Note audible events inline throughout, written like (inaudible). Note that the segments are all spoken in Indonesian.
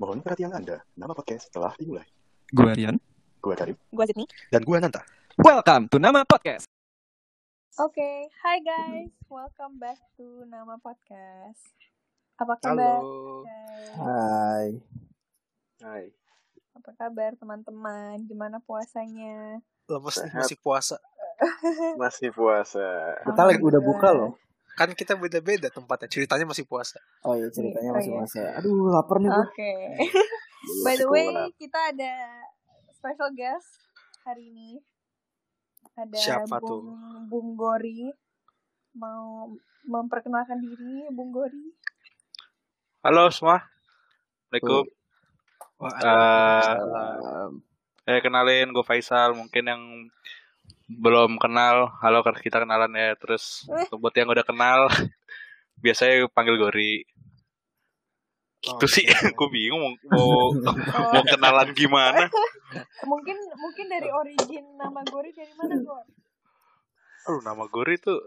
Mohon perhatian Anda, nama podcast telah dimulai. Gue Rian. Gue Karim. Gue Sydney. Dan gue Nanta. Welcome to Nama Podcast. Oke, hi guys. Welcome back to Nama Podcast. Apa kabar? Halo. Hai. Hai. Apa kabar teman-teman? Gimana puasanya? Sehat. masih puasa. (laughs) Masih puasa. Kita lagi udah buka loh. Kan kita beda-beda tempatnya. Ceritanya masih puasa. Oh iya ceritanya Oh, masih iya. masa. Aduh lapar nih. Oke. Belum (laughs) By the way, kita ada special guest hari ini. Ada Siapa Bung, Bung Gori. Mau memperkenalkan diri, Bung Gori. Halo semua. Assalamualaikum. Eh, Um, eh kenalin gue Faisal. Mungkin yang belum kenal, halo kan kita kenalan ya. Terus buat yang udah kenal, (laughs) biasanya panggil Gori. Gitu sih, (laughs) gue bingung mau, mau, Oh, (laughs) mau kenalan gimana. mungkin mungkin dari origin nama Gori dari mana, Gor? Aduh, nama Gori tuh.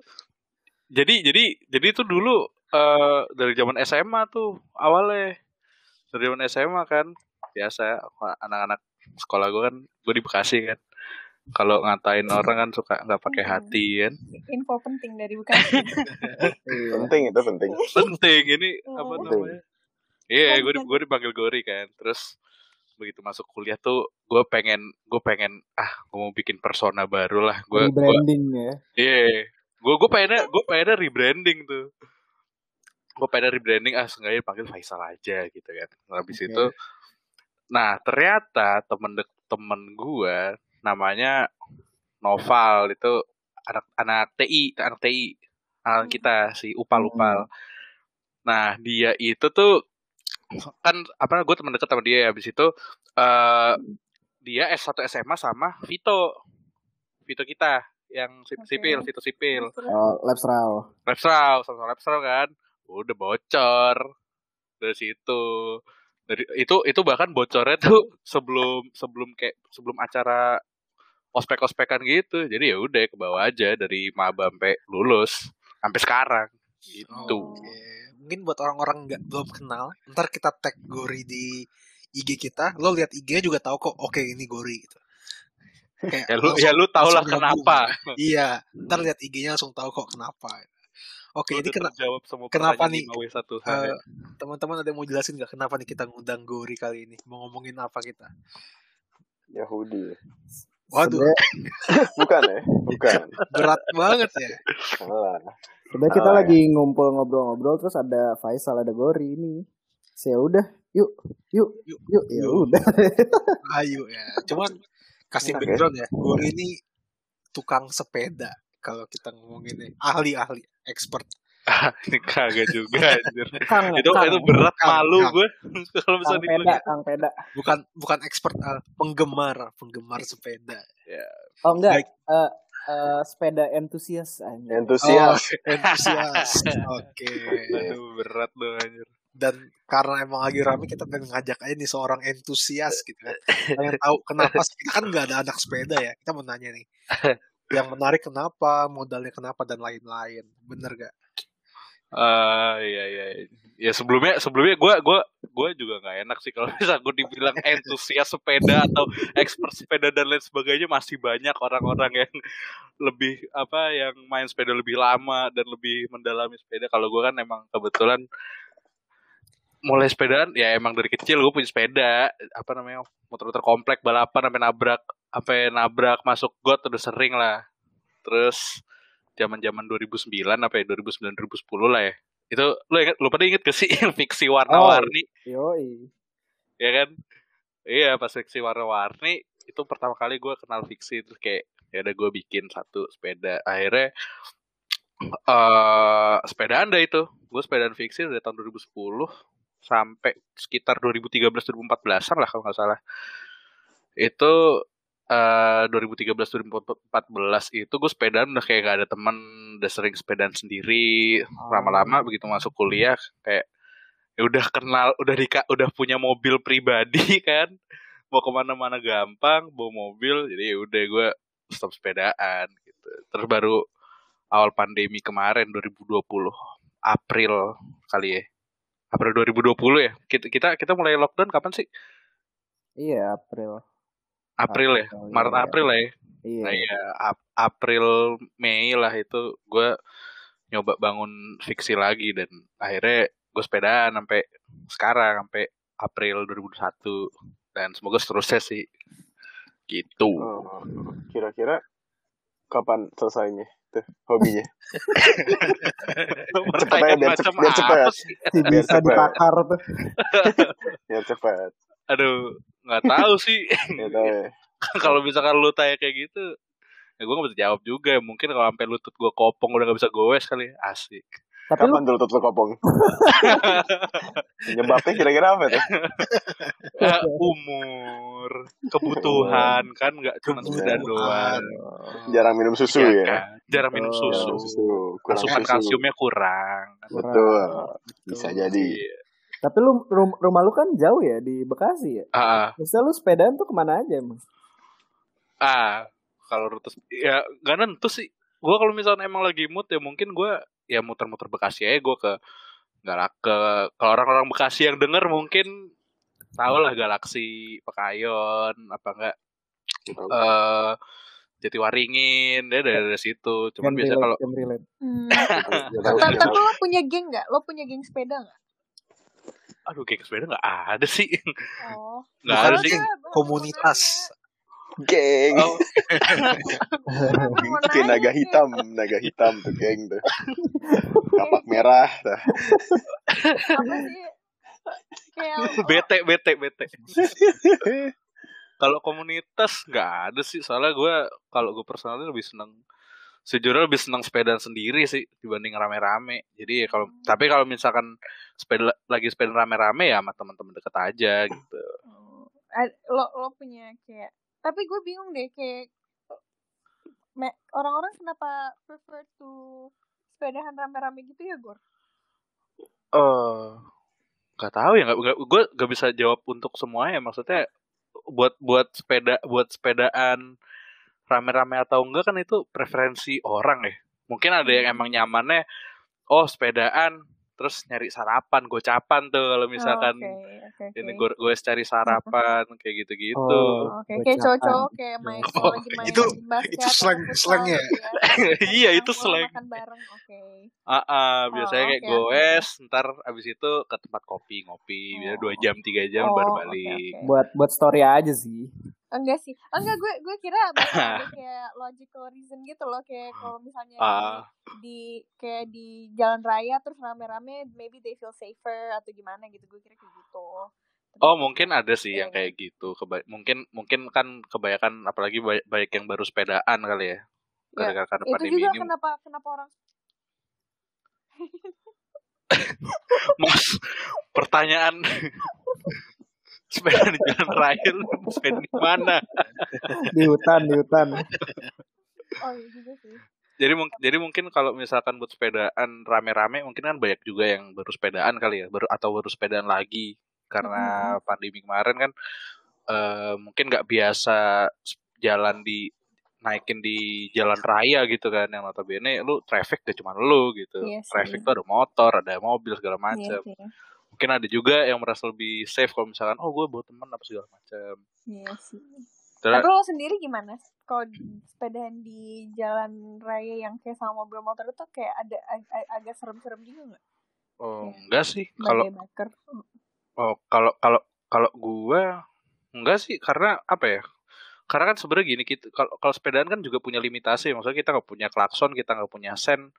Jadi, jadi, jadi itu dulu eh dari zaman SMA tuh awalnya. Dari zaman SMA kan, biasa anak-anak sekolah gue kan, gue di Bekasi kan. Kalau ngatain orang kan suka nggak pakai hati kan. Info penting dari Bekasi. (laughs) iya. Penting itu penting. Penting ini apa Hmm. namanya? Iya, gue gue dipanggil Gori kan. Terus begitu masuk kuliah tuh gue pengen gue pengen ah gue mau bikin persona baru lah gue Rebranding ya. Iya, gue gue pengennya gue pengennya rebranding tuh. Gue pengen rebranding ah sengaja panggil Faisal aja gitu kan. Habis Oke. itu, nah ternyata temen dek temen gue namanya Noval itu anak anak TI anak TI anak kita si Upal Upal. Nah dia itu tuh kan apa gue temen deket sama dia habis itu eh dia S1 SMA sama Vito. Vito kita yang sipil Vito sipil. Oh, Labsral. Lapsral sama Lapsral kan. Udah bocor dari situ. Dari itu itu bahkan bocornya tuh (laughs) sebelum sebelum kayak sebelum acara ospek ospekan gitu jadi ya udah ke bawah aja dari maba sampai lulus sampai sekarang gitu Oke. Mungkin buat orang-orang nggak belum kenal, ntar kita tag Gori di IG kita, lo lihat IG juga tahu kok, oke ini Gori gitu. Kayak ya lu langsung- ya lu tau lah kenapa Iya, ntar lihat IG-nya langsung tahu kok kenapa. Oke, ini kena, kenapa nih? 5W1 eh, teman-teman ada yang mau jelasin nggak kenapa nih kita ngundang Gori kali ini? Mau ngomongin apa kita? Yahudi. Waduh, Sebenarnya (laughs) Bukan ya? Bukan. berat banget ya. Salah. sebenarnya kita Salah, lagi ngumpul ngobrol-ngobrol terus ada Faisal ada Gori ini. Saya udah, yuk, yuk, Yuk, yuk, ya yuk. udah. (laughs) Ayo ya. Cuman kasih Oke. background ya. Gori ini tukang sepeda kalau kita ngomongin ahli-ahli, expert. Ini (laughs) kagak juga anjir. (laughs) Kang, itu Kang, itu berat Kang, malu Kang. gue (laughs) kalau Kang misalnya Peda, dibilang Kang Peda. Bukan bukan expert, ah, penggemar, penggemar sepeda. Oh enggak, Baik. eh eh, sepeda entusias anjir. Entusias. Oh, entusias. Oke. aduh berat dong anjir Dan karena emang lagi rame kita pengen ngajak aja nih seorang entusias gitu kan. Pengen tahu kenapa sih kita kan nggak ada anak sepeda ya. Kita mau nanya nih. Yang menarik kenapa, modalnya kenapa dan lain-lain. Bener gak? Ah iya iya. Ya sebelumnya sebelumnya gue gua gua juga nggak enak sih kalau bisa gue dibilang entusias sepeda atau expert sepeda dan lain sebagainya masih banyak orang-orang yang lebih apa yang main sepeda lebih lama dan lebih mendalami sepeda. Kalau gue kan emang kebetulan mulai sepedaan ya emang dari kecil gue punya sepeda apa namanya motor-motor komplek balapan sampai nabrak sampai nabrak masuk got udah sering lah terus zaman-zaman 2009 apa ya 2009 2010 lah ya. Itu lu inget lu pada inget gak sih (laughs) yang fiksi warna-warni? Yoi. ya kan? Iya pas fiksi warna-warni itu pertama kali gue kenal fiksi terus kayak ya udah gue bikin satu sepeda. Akhirnya eh sepedaan dah itu. Gue sepedaan fiksi dari tahun 2010 sampai sekitar 2013 2014an lah kalau nggak salah. Itu eh 2013 2014 itu gue sepedaan udah kayak gak ada teman udah sering sepedaan sendiri lama-lama begitu masuk kuliah kayak ya udah kenal udah di udah punya mobil pribadi (laughs) kan mau ke mana-mana gampang bawa mobil jadi ya udah gue stop sepedaan gitu terus baru awal pandemi kemarin 2020 April kali ya April 2020 ya. Kita kita kita mulai lockdown kapan sih? Iya April. April ya. April, Maret iya. April lah ya. Iya. Nah, Ap- April Mei lah itu gue nyoba bangun fiksi lagi dan akhirnya gue sepedaan sampai sekarang sampai April 2021 dan semoga seterusnya sih gitu. Oh, kira-kira kapan selesainya tuh hobinya? (laughs) Pertanyaan biar macam cepet- biar apa sih? Si bisa cepet. dibakar tuh. Ya cepat. Aduh, nggak tahu sih. (laughs) Ya tahu ya. kalau misalkan lu tanya kayak gitu, ya gue gak bisa jawab juga. Mungkin kalau sampai lutut gue kopong udah gak bisa goes kali. Asik. Tapi lu Kapan dulu tuh kopong? (laughs) Penyebabnya kira-kira apa tuh? (laughs) Eh, umur, kebutuhan kan nggak cuma sepeda doang. Jarang minum susu Iya ya? kan? Jarang minum Oh. susu. Jarang susu. Asupan susu. kalsiumnya kurang. Betul. Bisa jadi. Iya. Tapi lu rum- rumah lu kan jauh ya di Bekasi ya. Ah, Terus lu sepedaan tuh ke mana aja emang? ah, kalau rute ya nggak nentu sih. Gue kalau misalnya emang lagi mood ya mungkin gue ya muter-muter Bekasi aja gue ke nggak ke kalau orang-orang Bekasi yang denger mungkin tau lah Galaksi Pekayon apa enggak eh Jatiwaringin dia dari, dari situ cuman relate, kalau. Hmm. Tapi lo punya geng nggak? Lo punya geng sepeda nggak? Aduh geng sepeda nggak ada sih Oh. (laughs) nggak ada sih Komunitas. Geng. Oh, (laughs) Kayak naga hitam, naga hitam tuh geng tuh. Kapak merah. Dah. Apa sih? Kayak (laughs) bete bete bete kalau komunitas nggak ada sih soalnya gue kalau gue personalnya lebih seneng sejujurnya lebih seneng sepedaan sendiri sih dibanding rame-rame. Jadi ya kalau tapi kalau misalkan sepeda lagi sepeda rame-rame ya sama teman-teman deket aja gitu. Oh, ad- lo lo punya kayak tapi gue bingung deh kayak orang-orang kenapa prefer to sepedahan rame-rame gitu ya Gor? eh nggak tahu ya nggak gue nggak bisa jawab untuk semuanya. Maksudnya buat buat sepeda buat sepedaan rame-rame atau enggak kan itu preferensi orang ya mungkin ada yang emang nyamannya oh sepedaan terus nyari sarapan gocapan tuh kalau misalkan Oh, oke oke ini oke. gue gue cari sarapan kayak gitu-gitu Oh. Oke, kayak Gocapan. cowok-cowok kayak main Oh, lagi main itu- basket itu slang- atau futsal slangnya. gitu ya. (laughs) iya itu slang Makan bareng, oke. ah ah, biasanya Oh, kayak oke. goes ntar abis itu ke tempat kopi ngopi biasanya dua Oh. jam tiga jam Oh, baru balik oke. Buat buat story aja sih. Enggak sih. Enggak gue gue kira (laughs) ada kayak logical reason gitu loh kayak kalau misalnya Ah. di, kayak di jalan raya terus rame-rame maybe they feel safer atau gimana gitu. Gue kira kayak gitu. Tapi- Oh mungkin ada sih Iya, yang kayak gitu. Keba mungkin mungkin kan kebanyakan apalagi banyak yang baru sepedaan kali ya. Ya, Gara-gara karena itu pandemi juga ini. kenapa kenapa orang (laughs) Mas, pertanyaan (laughs) sepeda di jalan raya lu sepeda di mana? Di hutan, di hutan. oh iya juga sih. Jadi mungkin jadi mungkin kalau misalkan buat sepedaan rame-rame mungkin kan banyak juga yang baru sepedaan kali ya, baru atau baru sepedaan lagi karena pandemi kemarin kan eh, mungkin nggak biasa jalan di naikin di jalan raya gitu kan yang notabene lu traffic gak cuma lu gitu. Iya sih. traffic tuh ada motor, ada mobil segala Iya macam. sih. Mungkin ada juga yang merasa lebih safe kalau misalkan oh gue bawa teman apa segala macam. Iya sih. Terus Tapi lo sendiri gimana? Kalau sepedahan di jalan raya yang kayak sama mobil motor itu kayak ada ag- ag- agak serem-serem juga nggak? oh, Iya. enggak sih kalau. Oh, kalau kalau kalau gua enggak sih karena apa ya? Karena kan sebenarnya gini kita kalau kalau sepedaan kan juga punya limitasi, maksudnya kita nggak punya klakson, kita nggak punya sen.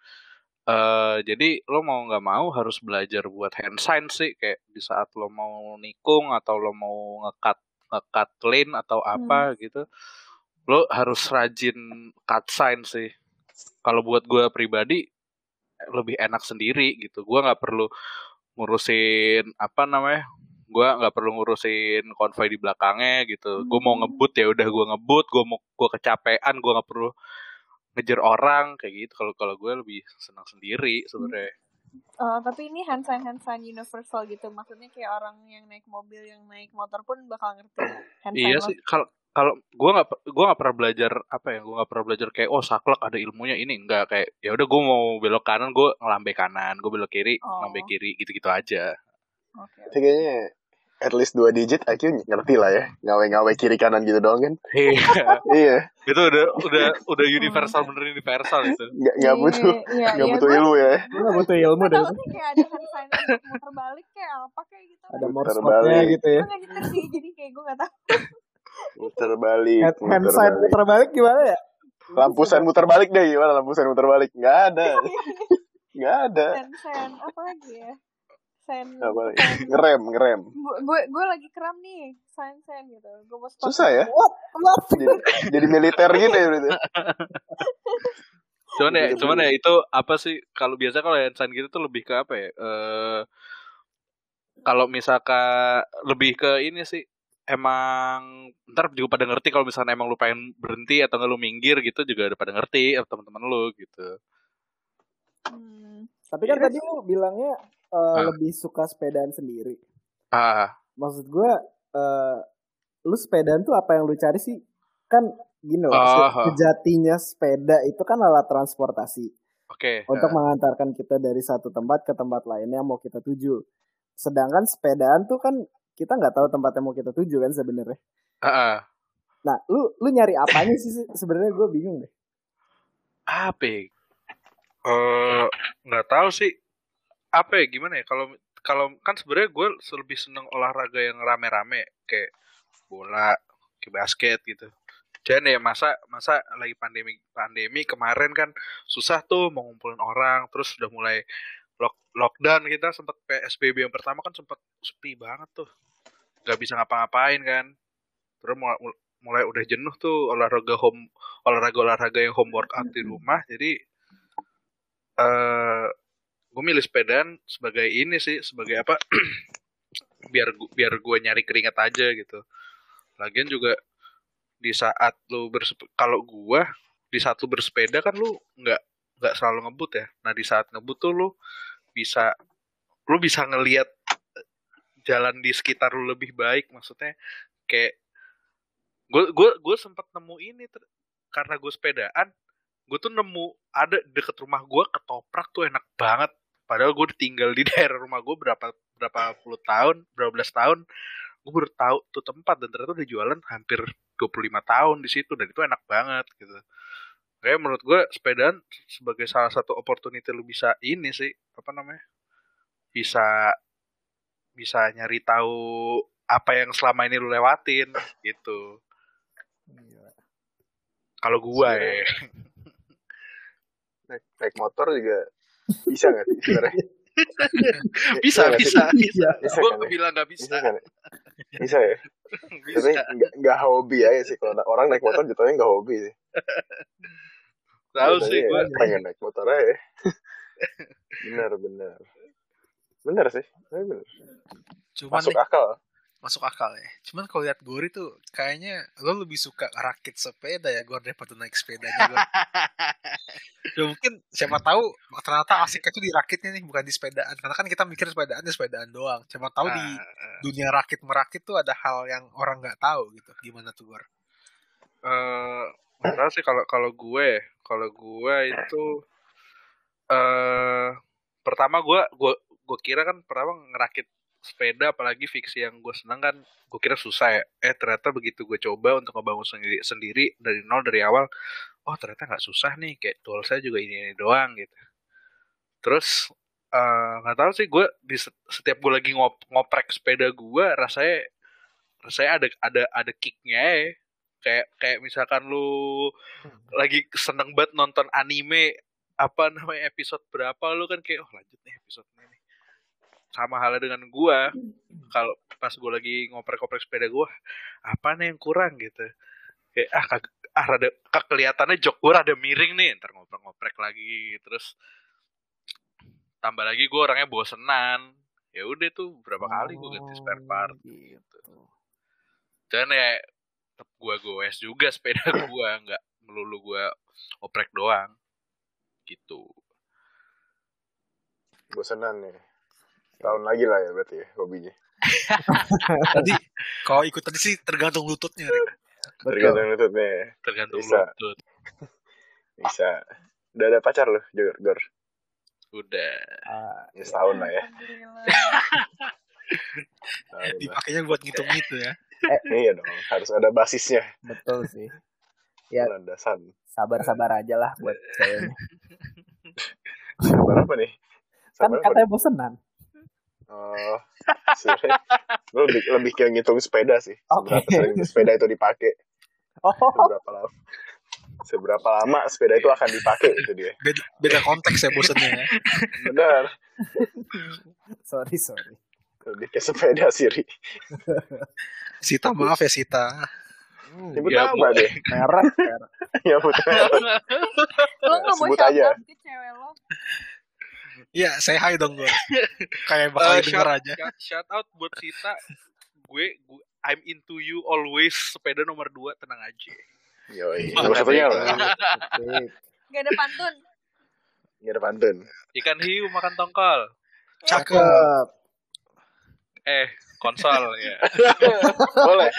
eh jadi lo mau nggak mau harus belajar buat hand sign sih kayak di saat lo mau nikung atau lo mau ngekat ngekat lane atau apa gitu lo harus rajin cut sign sih. Kalau buat gua pribadi lebih enak sendiri gitu. Gua nggak perlu ngurusin apa namanya gua nggak perlu ngurusin konvoy di belakangnya gitu. Gue mau ngebut ya udah gua ngebut. Gue mau gua kecapean gua nggak perlu ngejar orang kayak gitu. Kalau kalau gue lebih senang sendiri sebenarnya. Oh, tapi ini hand sign hand sign universal gitu. Maksudnya kayak orang yang naik mobil, yang naik motor pun bakal ngerti hand sign iya sih. Kalau kalau gue nggak gua nggak pernah belajar apa ya gue nggak pernah belajar kayak oh saklek ada ilmunya. Ini enggak kayak ya udah gue mau belok kanan gue ngelambe kanan. Gue belok kiri Oh. ngelambe kiri gitu gitu aja Oke. Tapi kayaknya at least dua digit IQ ngerti lah ya. Ngawe-ngawe kiri kanan gitu doang kan. Iya. iya. itu udah udah udah universal bener universal itu. Nggak, nggak butuh. Iya, Nggak iya, butuh gua- ilmu ya. Lu gak butuh ilmu deh. kayak ada hand sign untuk muter balik kayak apa kayak gitu. Ada Muter balik. gitu ya. Jadi kayak gue gak tau. Muter balik. Hand, hand muter sign balik. muter balik gimana ya? Lampusan muter balik deh gimana lampusan muter balik? Nggak ada. (laughs) Nggak ada. Sen sen apa lagi ya? Sen. Apa sen. (laughs) Ngerem, ngerem. Gue gue gue lagi kram nih. Sen sen gitu. Gue mau stop. Susah ya? What? What? Jadi, jadi militer gitu ya berarti. Cuman ya, Gitu. cuman ya itu apa sih kalau biasa kalau hand sign gitu tuh lebih ke apa ya? Eh kalau misalkan lebih ke ini sih emang ntar juga pada ngerti kalau misalkan emang lu pengen berhenti atau nggak lu minggir gitu juga udah pada ngerti teman-teman lu gitu. Hmm. Tapi kan tadi lu bilangnya eh, Ah. lebih suka sepedaan sendiri. Ah, Maksud gue, eh, lu sepedaan tuh apa yang lu cari sih? Kan gini loh, ah. sejatinya sepeda itu kan alat transportasi oke. untuk Ah, mengantarkan kita dari satu tempat ke tempat lainnya yang mau kita tuju. Sedangkan sepedaan tuh kan kita nggak tahu tempat yang mau kita tuju kan sebenarnya. ah, ah. Nah, lu lu nyari apanya sih se- sebenarnya gue bingung deh. apa? Eh, nggak tahu sih apa ya gimana ya kalau kalau kan sebenarnya gue lebih seneng olahraga yang rame-rame kayak bola kayak basket gitu. Dan ya masa masa lagi pandemi pandemi kemarin kan susah tuh mau ngumpulin orang terus udah mulai lock, lockdown kita sempat PSBB yang pertama kan sempat sepi banget tuh. Nggak bisa ngapa-ngapain kan. Terus mulai, mulai udah jenuh tuh olahraga home olahraga olahraga yang home workout di rumah. Jadi eh gue milih sepedaan sebagai ini sih sebagai apa (clears throat) biar gu- biar gue nyari keringat aja gitu. Lagian juga di saat lu kalau gue di saat lu bersepeda kan lu nggak nggak selalu ngebut ya. Nah di saat ngebut tuh lu bisa lu bisa ngelihat jalan di sekitar lu lebih baik. Maksudnya kayak gue gue gue sempat nemu ini ter- karena gue sepedaan gue tuh nemu ada deket rumah gue ketoprak tuh enak banget padahal gue tinggal di (laughs) daerah rumah gue berapa berapa puluh tahun berapa belas tahun gue baru tahu tuh tempat dan ternyata udah jualan hampir 25 tahun di situ dan itu enak banget gitu. Kayak menurut gue sepedaan sebagai salah satu opportunity lu bisa ini sih apa namanya bisa bisa nyari tahu apa yang selama ini lu lewatin gitu. Kalau gua ya. Naik, naik motor juga bisa nggak sih sebenarnya? (laughs) bisa bisa bisa Bisa gua kan ya? bilang nggak bisa Bisa kan? ya? Bisa ya. (laughs) bisa Tapi nggak hobi aja sih kalau orang naik motor jatuhnya nggak hobi sih. (laughs) tahu sih ya gua pengen naik motor aja. bener bener. Bener sih. Cuman Masuk nih, akal. Masuk akal ya. Cuman kalau lihat Gori tuh kayaknya lo lebih suka rakit sepeda ya Gor daripada naik sepedanya Gor. (laughs) ya mungkin siapa tahu ternyata asiknya tuh di rakitnya nih bukan di sepedaan. Karena kan kita mikir sepedaan ya sepedaan doang. Siapa tahu di Ah, dunia rakit merakit tuh ada hal yang orang nggak tahu gitu. Gimana tuh Gor? eh tahu sih kalau kalau gue kalau gue itu eh pertama gue gue gue kira kan pertama ngerakit sepeda apalagi fiksi yang gue seneng kan gue kira susah ya. Eh ternyata begitu gue coba untuk ngebangun sendiri sendiri dari nol dari awal oh ternyata nggak susah nih kayak tool saya juga ini, ini doang gitu. Terus eh, nggak tahu sih gue di set- setiap gue lagi ngop ngoprek sepeda gue rasanya rasanya ada ada ada kicknya ya kayak kayak misalkan lu lagi seneng banget nonton anime apa namanya episode berapa lu kan kayak oh lanjut nih episode ini. Sama halnya dengan gua. Kalau pas gua lagi ngoprek-ngoprek sepeda gua apa nih yang kurang? Gitu. Kayak ah kag ah rada kak kelihatannya jok gua rada miring nih. Ntar ngoprek-ngoprek lagi terus tambah lagi gua orangnya bosenan. Ya udah tuh berapa kali gua ganti spare part. gitu. Dan ya tetap gua goes juga sepeda (coughs) gua nggak melulu gua oprek doang. Gitu. Bosenan nih. Tahun lagi lah ya berarti ya hobinya. (laughs) Tadi kalau ikut tadi sih tergantung lututnya. Tergantung lututnya. ya. tergantung Bisa. lutut (laughs) Bisa. Udah ada pacar loh, Gor. Gor. udah Ah, Ya setahun lah ya. Dipakainya buat ngitung itu ya. iya dong harus ada basisnya Betul sih. (laughs) Ya landasan sabar-sabar aja lah buat ceweknya. sabar apa nih Kan sabar apa katanya bosenan. Oh, sebenarnya gue lebih, lebih ke ngitung sepeda sih. Seberapa sering sepeda itu dipakai, Oh, seberapa lama, seberapa lama sepeda itu akan dipakai itu dia. Beda, beda konteks ya bosennya ya. Benar, sorry sorry. lebih ke sepeda sih, Ri. Sita maaf ya Sita. Sebut Ya, nama deh. Merek, merek. Ya betul. Lo nggak mau Sebut aja. out ke cewek lo? Ya, say hi dong gue. (laughs) Kayak bakal Eh, denger shout, aja. shout- shout out buat Sita. Gue, gue I'm into you always. Sepeda nomor 2 tenang aja. Yoi. Nomor satunya apa? Asik. Gak ada pantun. Ini ada pantun. Ikan hiu makan tongkol. Cakep. Eh, konsol ya. (laughs) Boleh.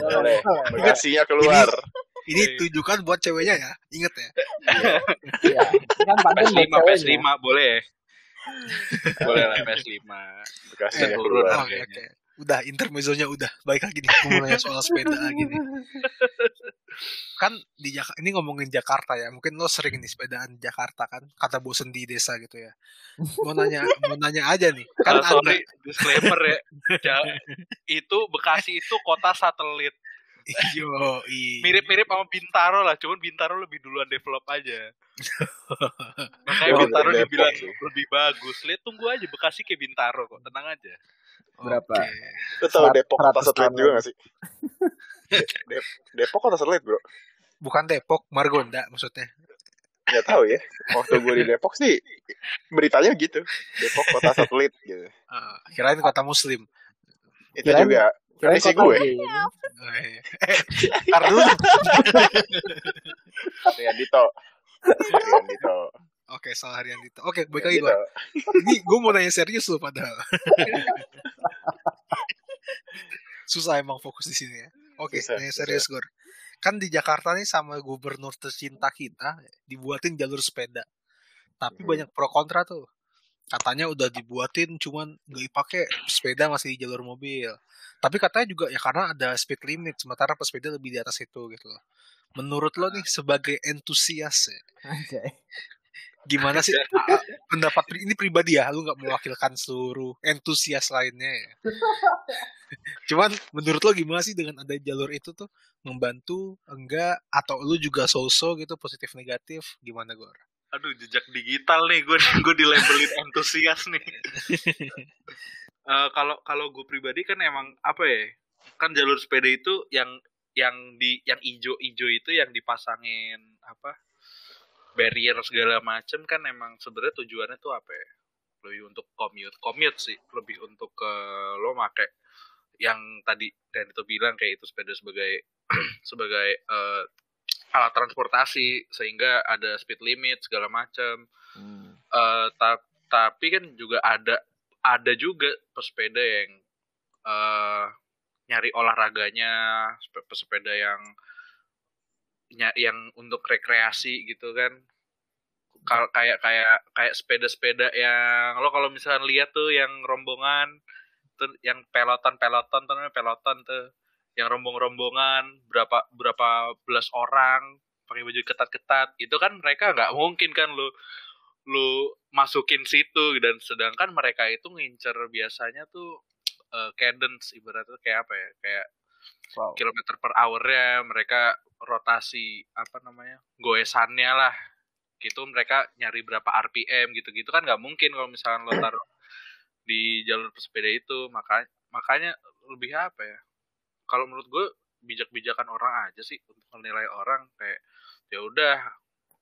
Boleh. Bekasinya keluar. Ini tujukan buat ceweknya ya. Ingat ya. Iya. Ini kan pantun buat PS5, PS5 ceweknya. boleh. boleh lah PS5. Bekasinya Eh, turun. keluar. Oke, oke. Udah, intermezzonya udah. Baik lagi nih. Nanya soal sepeda lagi nih. Kan di Jak ini ngomongin Jakarta ya. Mungkin lo sering nih sepedaan Jakarta kan. Kata bosen di desa gitu ya. Mau nanya, mau nanya aja nih. Kan ada. sorry, disclaimer ya. Ja- itu Bekasi itu kota satelit. (laughs) Yo. Mirip-mirip sama Bintaro lah, cuman Bintaro lebih duluan develop aja. (laughs) Makanya Bintaro dibilang lebih bagus. Lihat tunggu aja Bekasi kayak Bintaro kok, tenang aja. Berapa? Tau Serat- Depok kota 100 satelit tahun juga gak sih? Dep- Depok kota satelit bro? Bukan Depok, Margonda maksudnya. Gak tahu ya. Waktu gue di Depok sih beritanya gitu. Depok kota satelit gitu. Ah, kirain kota Muslim. Itu Kirain- juga Kota gue. gay. Oh, iya. Ntar dulu. (laughs) Rian Dito. Rian Dito. Oke, salah Harian Dito. Oke, Rian lagi gue. Ini gue mau nanya serius loh padahal. (laughs) Susah emang fokus di sini ya. Oke, Susah, nanya serius Gor. Kan di Jakarta nih sama gubernur tercinta kita dibuatin jalur sepeda. Tapi Hmm. banyak pro kontra tuh. Katanya udah dibuatin cuman nggak dipakai sepeda masih di jalur mobil. Tapi katanya juga ya karena ada speed limit sementara pesepeda lebih di atas itu gitu loh. Menurut lo nih sebagai entusias ya, Anjay. gimana sih (laughs) pendapat pri- ini pribadi ya lu nggak mewakilkan seluruh entusias lainnya ya (laughs) cuman menurut lo gimana sih dengan ada jalur itu tuh membantu enggak atau lu juga so-so gitu positif negatif gimana Gor? Aduh, jejak digital nih, gue (laughs) gue dilabelin entusias nih. (laughs) Eh, Kalau kalau gue pribadi kan emang apa ya? Kan jalur sepeda itu yang yang di yang ijo-ijo itu yang dipasangin apa? barrier segala macem kan emang sebenarnya tujuannya tuh apa ya? Lebih untuk commute, commute sih, lebih untuk ke lo make yang tadi dan itu bilang kayak itu sepeda sebagai (clears throat) sebagai eh, alat transportasi sehingga ada speed limit segala macam. Hmm. Eh, ta- tapi kan juga ada ada juga pesepeda yang eh nyari olahraganya, sepe- pesepeda yang yang untuk rekreasi gitu kan. Kal- kayak kayak kayak sepeda-sepeda yang lo kalau misalnya lihat tuh yang rombongan tuh yang peloton-peloton tuh namanya peloton tuh yang rombong-rombongan berapa berapa belas orang pakai baju ketat-ketat itu kan mereka nggak mungkin kan lu lu masukin situ dan sedangkan mereka itu ngincer biasanya tuh eh, cadence ibaratnya kayak apa ya kayak Wow. kilometer per hour-nya mereka rotasi apa namanya goesannya lah gitu mereka nyari berapa RPM gitu-gitu kan nggak mungkin kalau misalnya lo (coughs) taruh di jalur pesepeda itu makanya makanya lebih apa ya kalau menurut gue bijak-bijakan orang aja sih untuk menilai orang kayak ya udah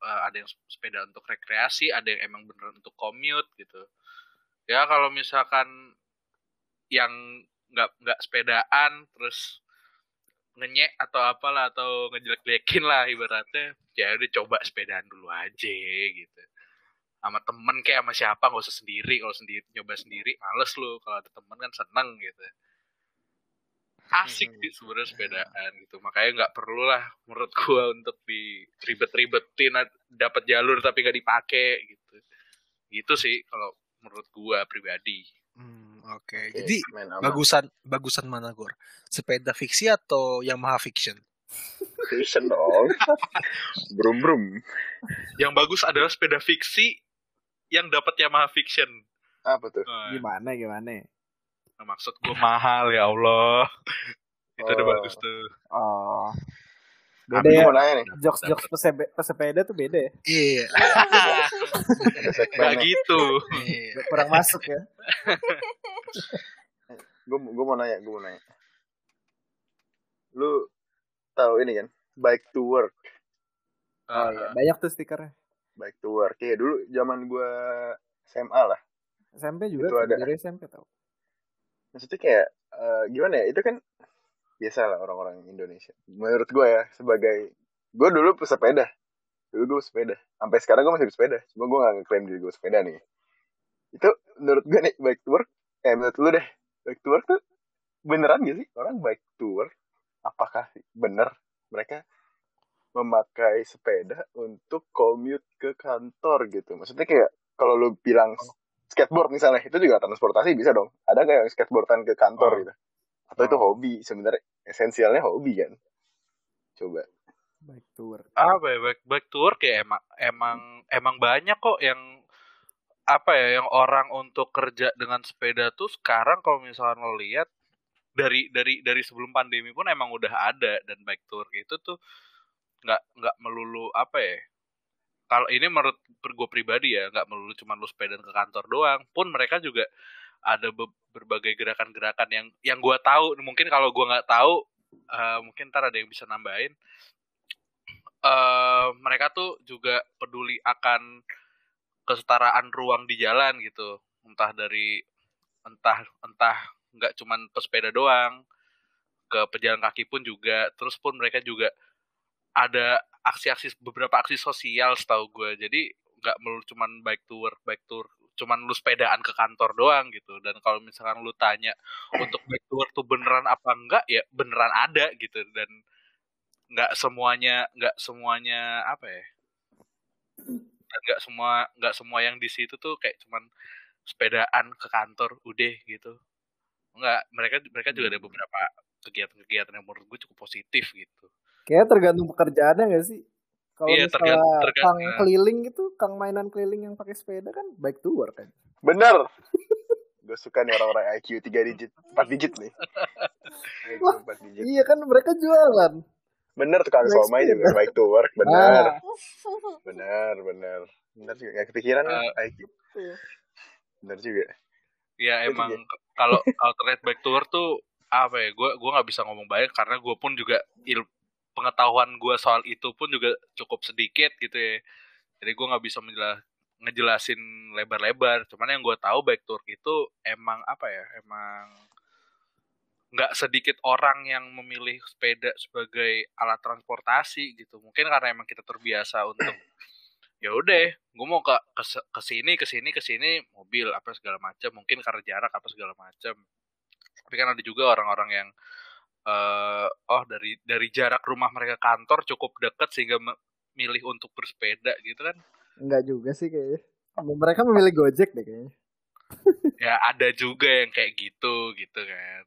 eh, ada yang sepeda untuk rekreasi ada yang emang beneran untuk commute gitu. Ya kalau misalkan yang nggak nggak sepedaan terus ngenyek atau apalah atau ngejelek-jelekin lah ibaratnya ya udah coba sepedaan dulu aja gitu. Sama temen kayak sama siapa nggak usah sendiri kalau sendiri nyoba sendiri males lu. Kalau ada temen kan seneng gitu asik sih sebenarnya sepedaan gitu makanya nggak perlu lah menurut gua (laughs) untuk di ribet-ribetin dapat jalur tapi nggak dipakai gitu gitu sih kalau menurut gua pribadi Hmm, Oke, Oke, jadi main aman. bagusan bagusan mana Gor? Sepeda fiksi atau Yamaha Fiction? Fiction dong. (laughs) brum brum. Yang bagus adalah sepeda fiksi yang dapat Yamaha Fiction. Apa tuh? Nah, Gimana gimana? maksud gue mahal ya Allah. (laughs) Itu udah Oh. bagus tuh. Oh. Beda ya. mau nanya nih. Jokes jokes pesebe- pesepeda tuh beda ya. Iya. Ada Gak segmennya. gitu. iya. Kurang masuk ya. (laughs) Gue gue mau nanya, gue mau nanya. Lu tahu ini kan? Bike to work. Oh iya, banyak tuh stikernya. Bike to work. Kayak dulu zaman gue SMA lah. SMP juga Itu ada. dari SMP tau. Maksudnya kayak eh, gimana ya? Itu kan biasa lah orang-orang Indonesia. Menurut gue ya sebagai gue dulu pesepeda. Dulu gue sepeda. Sampai sekarang gue masih bersepeda. Cuma gue gak ngeklaim diri gue sepeda nih. Itu menurut gue nih bike to work. Eh menurut lu deh. Bike to work tuh beneran gak sih? Orang bike to work. Apakah bener mereka memakai sepeda untuk commute ke kantor gitu? Maksudnya kayak kalau lu bilang skateboard misalnya itu juga transportasi bisa dong. Ada nggak yang skateboardan ke kantor Oh. gitu? Atau itu hobi sebenarnya esensialnya hobi kan? Coba. Baik tour. apa ya back back to work ya emang emang emang banyak kok yang apa ya yang orang untuk kerja dengan sepeda tuh sekarang kalau misalnya lo lihat dari dari dari sebelum pandemi pun emang udah ada dan bike tour itu tuh nggak nggak melulu apa ya kalau ini menurut gue pribadi ya nggak melulu cuma lu sepeda ke kantor doang. Pun mereka juga ada be- berbagai gerakan-gerakan yang yang gue tahu. Mungkin kalau gue nggak tahu eh, mungkin ntar ada yang bisa nambahin. Eh mereka tuh juga peduli akan kesetaraan ruang di jalan gitu. Entah dari entah entah nggak cuman pesepeda doang ke pejalan kaki pun juga. Terus pun mereka juga ada aksi-aksi beberapa aksi sosial setahu gue jadi nggak melulu cuman bike tour bike tour cuman lu sepedaan ke kantor doang gitu. Dan kalau misalkan lu tanya untuk bike tour tuh beneran apa enggak ya beneran ada gitu. Dan nggak semuanya nggak semuanya apa ya dan nggak semua nggak semua yang di situ tuh kayak cuman sepedaan ke kantor udah gitu. Nggak mereka mereka juga ada beberapa kegiatan-kegiatan yang menurut gue cukup positif gitu Kayaknya tergantung pekerjaannya gak sih? Kalau Iya, misalnya tergantung- tergantung. kang keliling gitu, kang mainan keliling yang pakai sepeda kan bike tour kan. Bener. (laughs) gue suka nih orang-orang IQ 3 digit, 4 digit nih. (laughs) 4 digit. Iya kan mereka jualan. Bener tukang Naik somai juga bike to work, bener. Ah, Bener, bener. Bener juga, gak kepikiran nih IQ. Bener juga. ya emang kalau alternate bike tour tuh apa ya gue gua nggak bisa ngomong banyak karena gue pun juga il pengetahuan gue soal itu pun juga cukup sedikit gitu ya. Jadi gue nggak bisa menjelas ngejelasin lebar-lebar. Cuman yang gue tahu bike tour itu emang apa ya emang nggak sedikit orang yang memilih sepeda sebagai alat transportasi gitu. Mungkin karena emang kita terbiasa untuk (clears throat) ya udah gue mau ke ke sini ke sini ke sini mobil apa segala macam mungkin karena jarak apa segala macam tapi kan ada juga orang-orang yang eh oh dari dari jarak rumah mereka kantor cukup dekat sehingga memilih untuk bersepeda gitu kan enggak juga sih kayaknya. Mereka memilih Gojek deh kayaknya. (laughs) ya ada juga yang kayak gitu gitu kan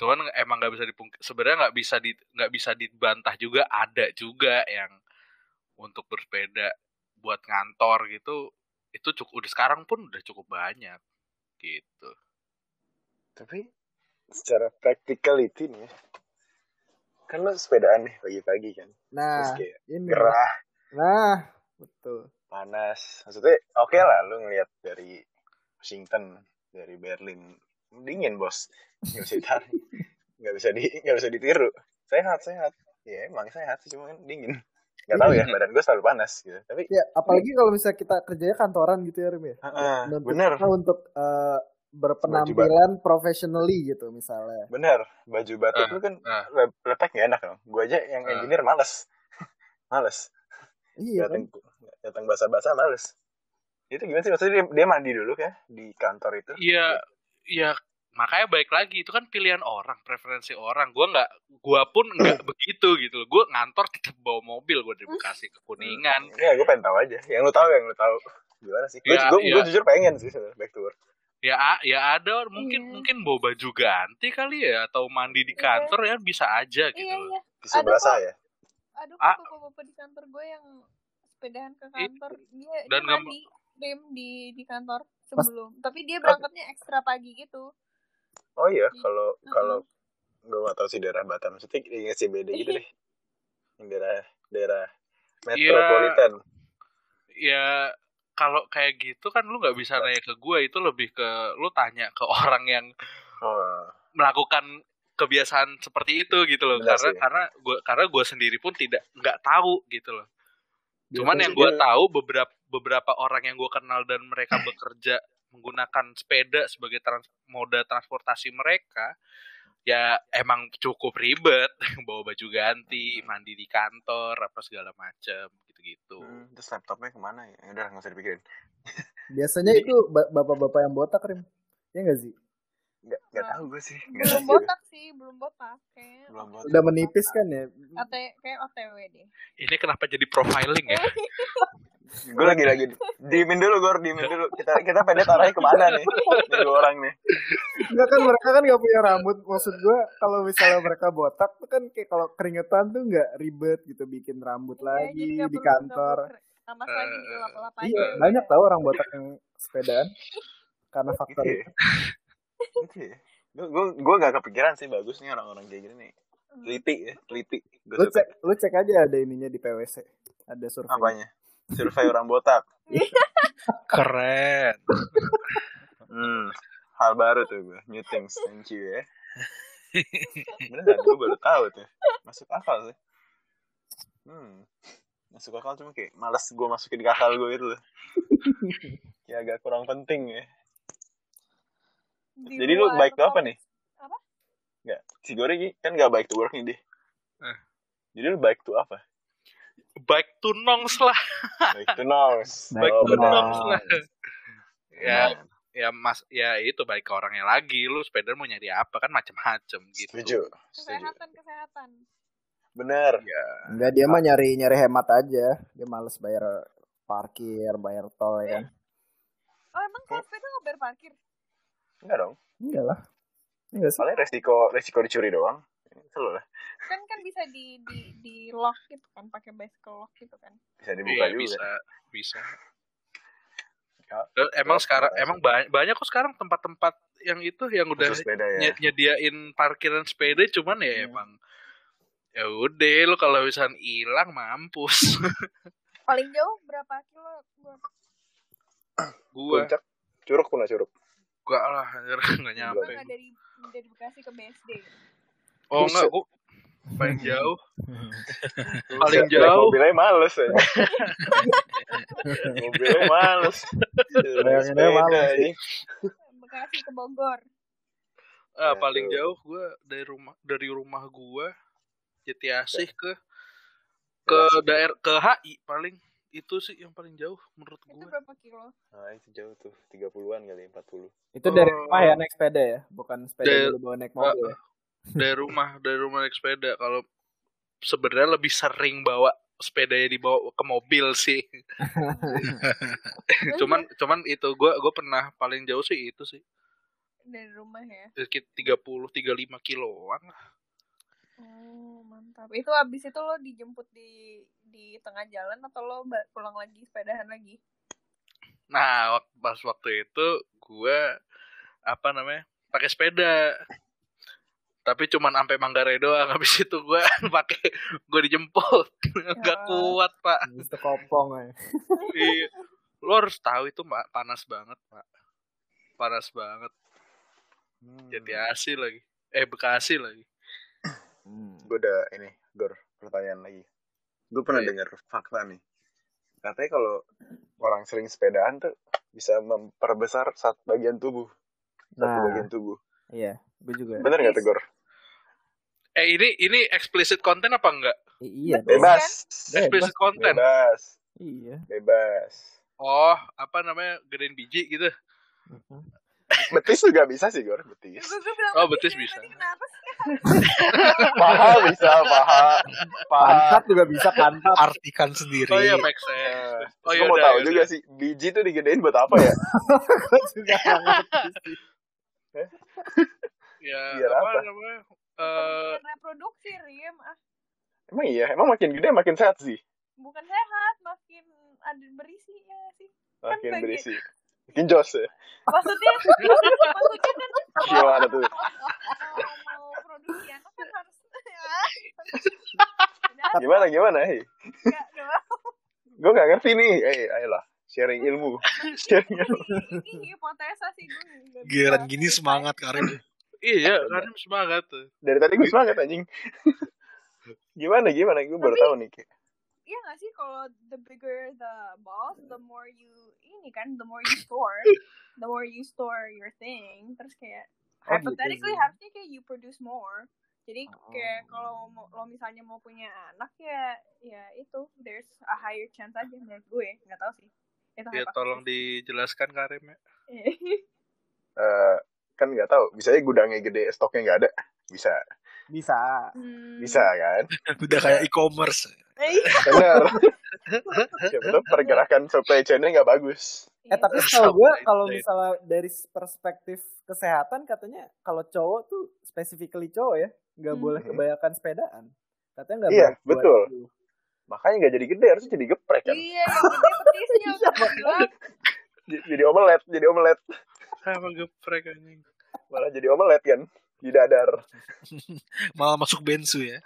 cuman emang nggak bisa dipung sebenarnya nggak bisa di nggak bisa dibantah juga ada juga yang untuk bersepeda buat ngantor gitu itu cukup udah sekarang pun udah cukup banyak gitu Tapi secara practicality nih, ya, kan lo sepedaan nih pagi-pagi kan. Terus Nah, kayak ini. gerah, Nah, betul. panas. Maksudnya oke lah lu ngeliat dari Washington, dari Berlin. Dingin bos. Nggak bisa ditarik. (laughs) Nggak bisa, di, nggak bisa ditiru. Sehat, sehat. Ya emang sehat sih, cuma kan dingin. Nggak tahu ya, badan gue selalu panas gitu. Tapi, Ya, apalagi kalau misalnya kita kerjanya kantoran gitu ya, Rim ya. ah, Menuntut bener, untuk eh, berpenampilan professionally gitu misalnya. bener. Baju batik Ah, lu kan ah. le- lepek nggak enak dong. Gue aja yang Ah. engineer males. (laughs) males. Iya kan? datang datang basah-basah males itu gimana sih maksudnya dia, dia mandi dulu ya di kantor itu Iya, iya makanya baik lagi itu kan pilihan orang, preferensi orang. Gua nggak, gua pun nggak (clears throat) begitu gitu. loh. Gua ngantor tetap bawa mobil gua dari Bekasi ke Kuningan. ya gue pengen tahu aja yang lu tahu yang lu tahu gimana sih gue Iya, gue iya. jujur pengen sih back to work Ya ya ada mungkin Iya. mungkin bawa baju ganti kali ya atau mandi di Iya. kantor ya bisa aja gitu Iya loh. iya. Di sebelah Ada kok. saya. Aduh Ah. bapak-bapak di kantor gue yang sepedahan ke kantor dia dan dia mandi rem di di kantor sebelum tapi dia berangkatnya ekstra pagi gitu Oh iya, Iya. kalau kalau gue gak tahu sih daerah Batam. Maksudnya ingat CBD gitu deh. Yang daerah daerah Iya. metropolitan. Ya kalau kayak gitu kan lu nggak bisa nanya ke gue itu lebih ke lu tanya ke (laughs) orang yang Oh, melakukan kebiasaan seperti itu gitu loh. Benar karena sih. karena gue karena gue sendiri pun tidak nggak tahu gitu loh. Cuman Biasanya yang gue dia- tahu beberapa beberapa orang yang gue kenal dan mereka (laughs) bekerja menggunakan sepeda sebagai trans, moda transportasi mereka ya emang cukup ribet. (laughs) Bawa baju ganti mandi di kantor apa segala macam gitu-gitu Hmm, terus laptopnya ke mana ya? Ya Udah nggak usah dipikirin. (laughs) Biasanya itu ba- bapak-bapak yang botak, Rim. Ya nggak sih? Nggak nggak Nah, tahu gue sih. Nggak belum tahu. botak sih belum botak kayak Belum botak. Udah menipis kan ya? OT kayak OTW deh ini kenapa jadi profiling ya (laughs) Gue lagi lagi diemin dulu gue diemin dulu. Kita kita pede arahnya ke mana nih? Nih dua orang nih. Enggak kan mereka kan nggak punya rambut. Maksud gua kalau misalnya mereka botak tuh kan kayak kalau keringetan tuh nggak ribet gitu bikin rambut Iya, lagi nggak di kantor. nggak lagi lap-lap aja Iya, banyak tau orang botak yang sepedaan karena faktor Gitu itu. ya. Gitu ya. Gue gue gue gak kepikiran sih bagus nih orang-orang kayak gini nih. Hmm. Teliti ya, teliti. Gue Lu cek, lu cek aja ada ininya di PwC. Ada survei. Apanya? Survei orang botak. (laughs) keren Hmm. Hal baru tuh gue. New things. Thank you ya. Beneran gue baru tahu tuh. Masuk akal sih. Hmm. Masuk akal cuma kayak malas gue masukin ke akal gue itu loh. Kayak agak kurang penting ya. Di Jadi lu baik tuh apa nih? Apa? Enggak. Si Goreng kan gak baik to work nih dia. Eh. Jadi lu baik to apa? Baik to nongs lah Baik to (laughs) baik Oh, to nongs lah ya Benar. ya mas ya itu baik ke orangnya lagi lu sepeda mau nyari apa kan macem-macem gitu Setuju. Setuju. kesehatan kesehatan Bener. ya Enggak dia mah nyari nyari hemat aja. Dia males bayar parkir, bayar tol ya kan. oh emang kalau sepeda nggak bayar parkir Enggak dong. Enggak lah. Enggak sih. Soalnya resiko resiko dicuri doang. Selalu lah. kan kan bisa di di di lock gitu kan pakai bicycle lock gitu kan Bisa dibuka iya juga. bisa bisa Ya. Dan emang Ya, sekarang makasih. emang banyak banyak kok sekarang tempat-tempat yang itu yang udah sepeda ya. ny- nyediain parkiran sepeda cuman ya Hmm. emang ya udah lu kalau misalnya hilang mampus (laughs) paling jauh berapa kilo gua gua Puncak. Curug pun curug. gua lah (laughs) nggak gua nyampe nggak dari dari Bekasi ke BSD oh enggak gua paling jauh (laughs) Paling jauh. Mobilnya males ya. (laughs) mobilnya males. Bayanginnya Sepeda, males. anjing. Bekasi ke Bogor ah Ya, paling jauh gua dari rumah dari rumah gua Jati Asih ke ke daerah ke HI paling itu sih yang paling jauh menurut itu gua berapa kilo Nah, itu jauh tuh. 30-an kali, 40. Itu dari Oh. rumah ya naik sepeda ya, bukan sepeda Dari- dulu bawa naik mobil. ya? Dari rumah dari rumah naik sepeda. Kalau sebenarnya lebih sering bawa sepedanya dibawa ke mobil sih. (laughs) Cuman cuman itu gua gua pernah paling jauh sih itu sih. Dari rumah ya? Sekitar 30 35 kiloan lah. Oh mantap. Itu abis itu lo dijemput di di tengah jalan atau lo pulang lagi sepedahan lagi? Nah pas waktu itu gua apa namanya pakai sepeda tapi cuman sampai Manggarai doang (laughs) habis itu gua (laughs) pakai gua dijemput (laughs) nggak Ya. kuat pak itu kopong ya. Lo harus tahu itu Pak, panas banget pak panas banget Hmm. Asih lagi eh Bekasi lagi Hmm. gue udah ini Gor pertanyaan lagi gue pernah Iya. dengar fakta nih katanya kalau orang sering sepedaan tuh bisa memperbesar satu bagian tubuh satu Nah. bagian tubuh Iya, gue juga. bener nggak tuh Gor eh ini ini explicit content apa enggak iya, dong. bebas explicit content bebas Iya. bebas oh apa namanya gedein biji gitu Mhm. betis juga bisa sih Gor betis Gue gue Oh, betis dari bisa. tadi kenapa sih (laughs) paha bisa paha paha Pantat juga bisa pantat. Artikan sendiri. Oh iya make sense. Oh gue iya mau udah, tahu ya juga udah. sih biji tuh digedein buat apa ya (laughs) Gua juga ngerti sih. Ya, Biar apa, apa? namanya? Eh, Bukan reproduksi, Rim. Ah, emang iya? Emang makin gede makin sehat sih? Bukan sehat, makin ada berisinya sih. Kan makin bagi- berisi. Makin jos ya? Maksudnya, (laughs) maksudnya kan (laughs) gimana tuh? Mau produksi anak kan harus (laughs) gimana gimana hei? Enggak, enggak. gue nggak ngerti nih. Eh ayolah sharing ilmu. Sharing ilmu. Ini hipotesa sih gue. Giliran gini semangat Karim. Iya, Karim semangat tuh. dari tadi gue semangat anjing (laughs) gimana gimana gue baru tahu nih kayak Iya gak sih kalau the bigger the balls, the more you ini kan, the more you store, (laughs) the more you store your thing. Terus kayak Oh, gitu hypothetically sih. harusnya kayak you produce more. Jadi Oh. kayak kalau mau- lo misalnya mau punya anak ya ya itu there's a higher chance aja menurut gue nggak tahu sih. Itu Ya tolong dijelaskan Karim ya. (laughs) eh, kan nggak tahu bisa aja gudangnya gede stoknya nggak ada bisa Bisa. Hmm. bisa kan (laughs) Udah kayak e-commerce. Iya. benar siapa tahu pergerakan supply chainnya nggak bagus Eh tapi Iya. setahu gue kalau misalnya dari perspektif kesehatan katanya kalau cowok tuh specifically cowok ya nggak Hmm. boleh kebanyakan sepedaan. Katanya nggak Iya, betul. itu. makanya nggak jadi gede harusnya jadi geprek kan Iya, yang gede petisnya (laughs) udah bilang. J- jadi omelet jadi omelet Sama geprek anjing. Malah jadi omelet kan di dadar (laughs) Malah masuk bensu ya.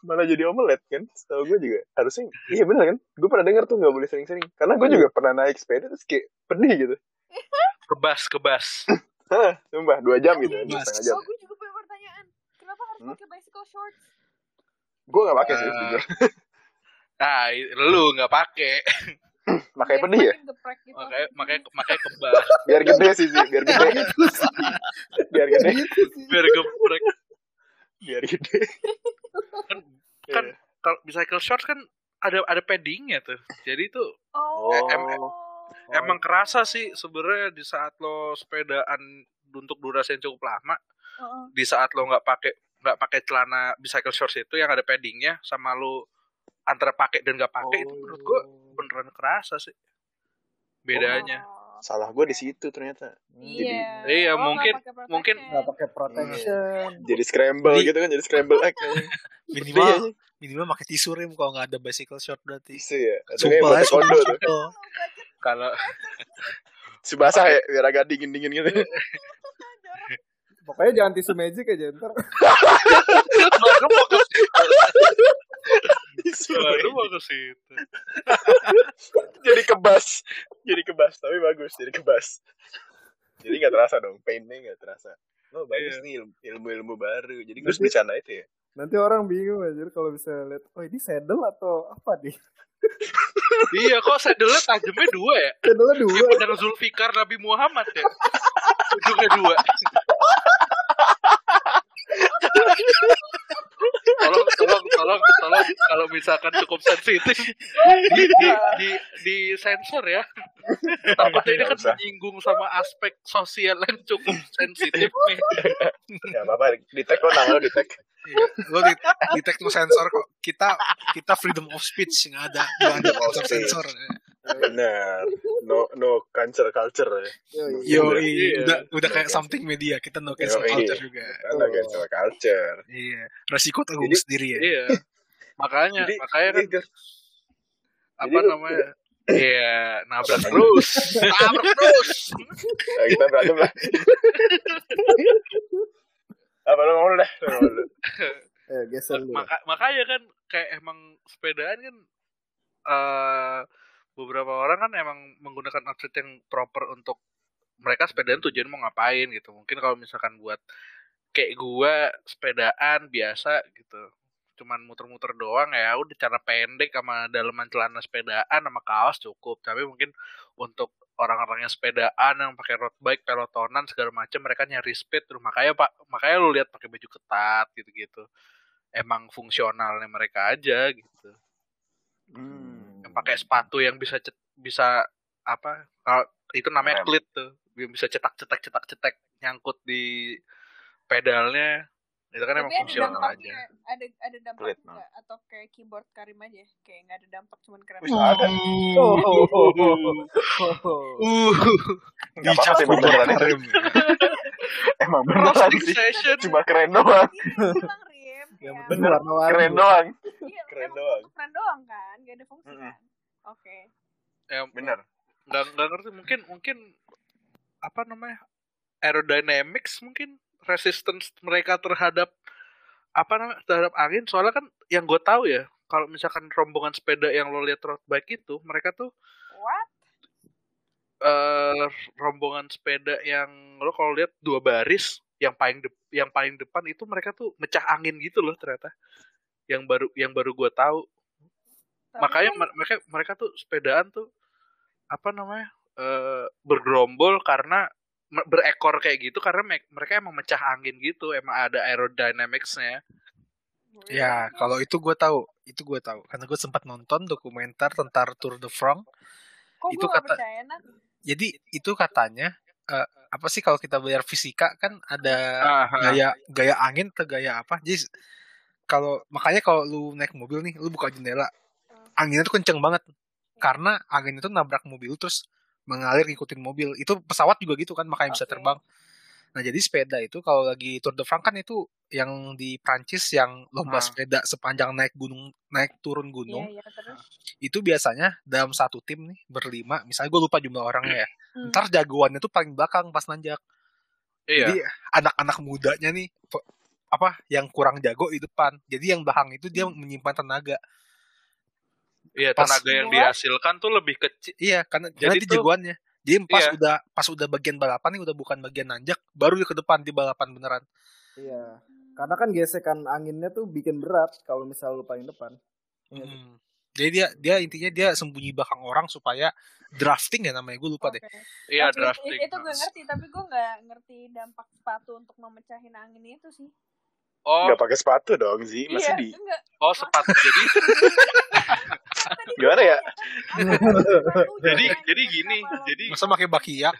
malah jadi omelet kan setahu gue juga harusnya iya bener kan gue pernah dengar tuh nggak boleh sering-sering karena gue juga pernah naik sepeda terus kayak pedih gitu (laughs) Kebas, kebas. (laughs) Hah, sumpah dua jam gitu dua Mas. setengah jam Oh, gue juga punya pertanyaan. Kenapa harus Hmm? pakai bicycle shorts? gue nggak pakai sih Eh, jujur Nah, lu nggak pakai. Makanya Biar pedih ya gitu. Makanya makanya makanya kebas. (laughs) biar gede sih sih biar gede biar gede Biar geprek. biar gede Kan kan Iya. kalau bicycle shorts kan ada ada paddingnya tuh. Jadi tuh Oh. Em- emang kerasa sih sebenarnya di saat lo sepedaan untuk durasi yang cukup lama, Heeh. di saat lo nggak pakai nggak pakai celana bicycle shorts itu yang ada paddingnya sama lo antara pakai dan nggak pakai itu menurut gua beneran kerasa sih bedanya. Oh. salah gue di situ ternyata Iya. Iya, Oh, mungkin- nggak pakai mungkin- nggak pakai protection. jadi scramble Di- gitu kan jadi scramble egg (laughs) Minimal minimal pakai tisu rim kalau nggak ada bicycle short berarti. bisa ya Sumpah ya, sumpah. tuh. Kalau subasa ya biar agak dingin dingin gitu (laughs) Pokoknya jangan tisu magic aja ntar. (laughs) baru mau ke situ. jadi kebas jadi kebas tapi bagus jadi kebas jadi nggak terasa dong painnya nggak terasa oh bagus Iya. nih ilmu, ilmu ilmu baru jadi gue bercanda itu ya Nanti orang bingung aja kalau bisa lihat, oh ini saddle atau apa nih? (laughs) Iya kok saddle tajamnya dua ya? Saddle dua. Kayak pedang Zulfikar Nabi Muhammad ya. Ujungnya dua. (laughs) tolong tolong kalau misalkan cukup sensitif di di di, di sensor ya takutnya ini kan Nggak menyinggung sama aspek sosial yang cukup sensitif nih ya apa apa di tag kok nama lo di tag Iya. Lo di, di tekno sensor kok. Kita kita freedom of speech nggak ada nggak ada sensor sensor. Benar no no cancer culture ya Yo, Iya. udah udah No kayak cancel. something media. Kita no cancel Yoi. culture juga. karena cancel culture Iya. Resiko tanggung Jadi- sendiri ya. iya makanya jadi makanya kan jadi, apa lu- namanya (coughs) Iya, nabrak terus, nabrak terus. nah, kita berantem lah apa lo ngomong dulu dah. Eh, geser. Maka, makanya kan kayak emang sepedaan kan eh beberapa orang kan emang menggunakan outfit yang proper untuk mereka sepedaan tujuan mau ngapain gitu. Mungkin kalau misalkan buat kayak gua sepedaan biasa gitu. Cuman muter-muter doang ya udah cara pendek sama daleman celana sepedaan sama kaos cukup. Tapi mungkin untuk orang-orang yang sepedaan yang pakai road bike, pelotonan segala macam mereka nyari speed terus makanya Pak, makanya lu lihat pakai baju ketat gitu-gitu emang fungsionalnya mereka aja gitu. Hmm. Yang pakai sepatu yang bisa cet- bisa apa? kalau itu namanya Rem. clit tuh, yang bisa cetak-cetak cetak-cetak nyangkut di pedalnya itu kan emang Tapi ada fungsional aja. ada ada dampak Pelit nggak? Atau kayak keyboard Karim aja, kayak nggak ada dampak cuman keren. Wih, ada. Oh, Uh, Gak apa-apa sih, (laughs) emang beneran itu. Emang beneran sih. session. Cuma keren doang. Yang penting warna-warni. Keren doang. Iya, Keren doang. keren doang kan, gak ada fungsi kan. Oke. Ya, Bener. nggak nggak ngerti mungkin mungkin apa namanya aerodynamics mungkin resistance mereka terhadap apa namanya terhadap angin soalnya kan yang gue tahu ya kalau misalkan rombongan sepeda yang lo lihat road bike itu mereka tuh What? eh rombongan sepeda yang lo kalau lihat dua baris yang paling yang paling depan itu mereka tuh mecah angin gitu loh ternyata. Yang baru yang baru gue tahu. Tapi makanya kan- mer- mereka mereka tuh sepedaan tuh apa namanya eh bergerombol karena berekor kayak gitu karena me- mereka emang mecah angin gitu emang ada aerodynamicsnya. Ya, kalau itu gue tahu, itu gue tahu. Karena gue sempat nonton dokumenter tentang Tour de France. Kok itu kata- percaya, Nat? Jadi itu katanya eh, apa sih kalau kita belajar fisika kan ada Aha. gaya gaya angin atau gaya apa? Jadi kalau makanya kalau lu naik mobil nih, lu buka jendela, anginnya tuh kenceng banget karena angin itu nabrak mobil terus mengalir ngikutin mobil. Itu pesawat juga gitu kan, makanya bisa Oke. terbang. Nah jadi sepeda itu kalau lagi Tour de France kan itu yang di Prancis yang lomba Ah. sepeda sepanjang naik gunung naik turun gunung. Iya, iya, terus. itu biasanya dalam satu tim nih berlima. Misalnya gue lupa jumlah orangnya ya. (clears throat) Hmm. ntar jagoannya tuh paling belakang pas nanjak. Iya. Jadi anak-anak mudanya nih apa yang kurang jago di depan. Jadi yang belakang itu dia menyimpan tenaga. Iya pas- tenaga yang dihasilkan tuh lebih kecil. Iya karena Jadi jadi tuh- jagoannya jadi pas Iya. udah pas udah bagian balapan nih udah bukan bagian nanjak baru ke depan di balapan beneran Iya. Karena kan gesekan anginnya tuh bikin berat kalau misal lu paling depan. Iya sih. Mm. jadi dia dia intinya dia sembunyi belakang orang supaya drafting ya namanya gue lupa deh Oke. iya Tapi drafting Itu, itu gue ngerti, tapi gue gak ngerti dampak sepatu untuk memecahin angin itu sih. oh Gak pakai sepatu dong, Zi. iya, Masih di. enggak. oh sepatu jadi (laughs) (laughs) Gimana ya? jadi jadi gini jadi masa pakai bakiak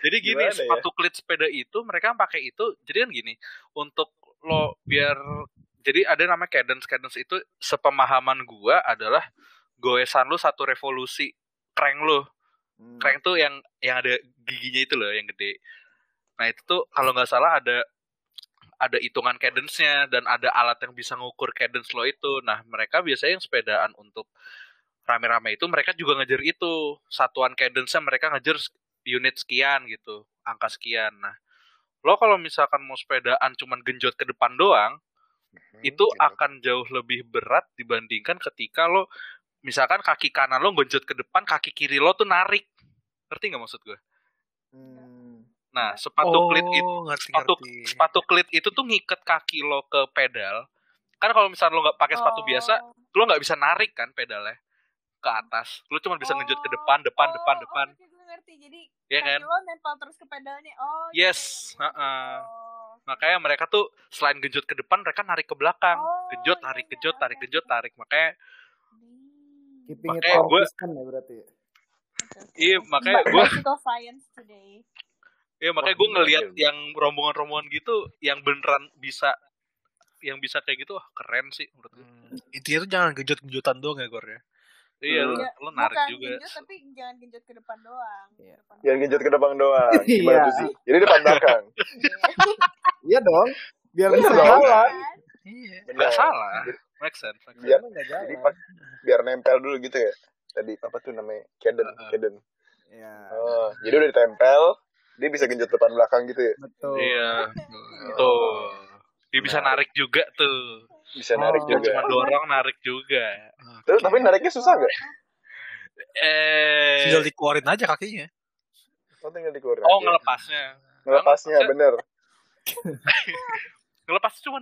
Jadi gini, Gimana ya? sepatu klit sepeda itu mereka pakai itu. Jadi kan gini, untuk lo biar jadi ada nama cadence cadence itu sepemahaman gua adalah goesan lu satu revolusi crank lu. Hmm. Crank tuh yang yang ada giginya itu loh yang gede. Nah, itu tuh kalau nggak salah ada ada hitungan cadence-nya dan ada alat yang bisa ngukur cadence lo itu. Nah, mereka biasanya yang sepedaan untuk rame-rame itu mereka juga ngejar itu. Satuan cadence-nya mereka ngejar unit sekian gitu, angka sekian. Nah, lo kalau misalkan mau sepedaan cuman genjot ke depan doang, Hmm, itu gitu. akan jauh lebih berat dibandingkan ketika lo misalkan kaki kanan lo genjot ke depan, kaki kiri lo tuh narik. Ngerti nggak maksud gue? Nah, sepatu klit itu oh ngerti sepatu ngerti sepatu klit itu tuh ngiket kaki lo ke pedal. Kan kalau misalnya lo nggak pakai sepatu Oh. biasa, lo nggak bisa narik kan pedalnya ke atas. Lo cuma bisa ngejut ke depan, depan, Oh, depan, oh, depan. oke, gue ngerti. Jadi Iya kaki kan? lo nempel terus ke pedalnya. Oh, iya, Yes, iya, iya. heeh. Oh. Makanya mereka tuh selain genjot ke depan, mereka narik ke belakang. Oh, Genjot, iya, tarik, iya, genjot, tarik, genjot, oke. tarik. Makanya, Hmm. Keeping it Makanya gua- consistent ya berarti. Oke. iya makanya gue, Bicycle science today. Iya makanya gue ngelihat yang rombongan-rombongan gitu, yang beneran bisa, yang bisa kayak gitu, wah keren sih menurut gue. Hmm, intinya tuh jangan genjot-genjotan doang ya Gor ya Iya, lo, Iya, lo narik bukan juga. genjot tapi jangan genjot ke depan doang. Iya. Depan Jangan genjot ke depan doang. (laughs) Gimana Iya. tuh, Zi? Jadi depan belakang. (laughs) Iya dong. Biar bisa dong. jalan. Iya Benar. Gak salah. Make sense. make sense. Biar, jadi pas, biar nempel dulu gitu ya. Tadi apa tuh namanya? Caden. Uh-uh. Caden. Iya. Oh, jadi udah ditempel, dia bisa genjot depan belakang gitu ya. Betul. Iya. Tuh. Dia bisa Nah. narik juga tuh. Bisa narik Oh. Gak juga. cuma dorong, narik juga. Terus tapi nariknya susah nggak? Eh, tinggal dikeluarin aja kakinya Oh tinggal dikeluarin. oh aja. ngelepasnya. Ngelepasnya bener. (laughs) Ngelepasnya cuma